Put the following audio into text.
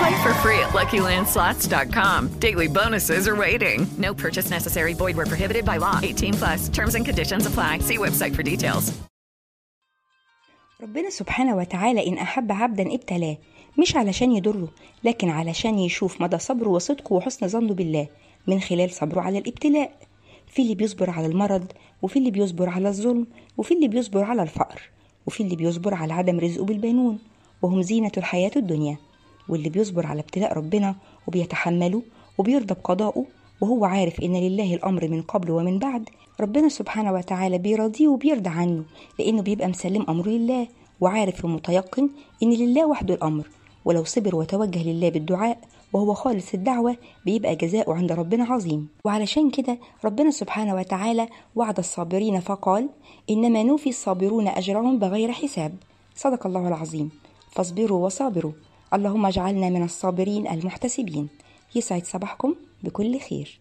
Play for free at LuckyLandSlots.com. Daily bonuses are waiting. No purchase necessary. Void where prohibited by law. 18 plus. Terms and conditions apply. See website for details. ربنا سبحانه وتعالى إن أحب عبدا ابتلاه مش علشان يضره لكن علشان يشوف مدى صبره وصدقه وحسن ظنه بالله من خلال صبره على الابتلاء في اللي بيصبر على المرض وفي اللي بيصبر على الظلم وفي اللي بيصبر على الفقر وفي اللي بيصبر على عدم رزقه بالبنون وهم زينة الحياة الدنيا واللي بيصبر على ابتلاء ربنا وبيتحمله وبيرضى بقضائه وهو عارف إن لله الأمر من قبل ومن بعد ربنا سبحانه وتعالى بيرضيه وبيرضى عنه لأنه بيبقى مسلم أمره لله وعارف ومتيقن إن لله وحده الأمر ولو صبر وتوجه لله بالدعاء وهو خالص الدعوة بيبقى جزاؤه عند ربنا عظيم. وعلشان كده ربنا سبحانه وتعالى وعد الصابرين فقال إنما نوفي الصابرون أجرهم بغير حساب. صدق الله العظيم. فاصبروا وصابروا. اللهم اجعلنا من الصابرين المحتسبين. يسعد صباحكم بكل خير.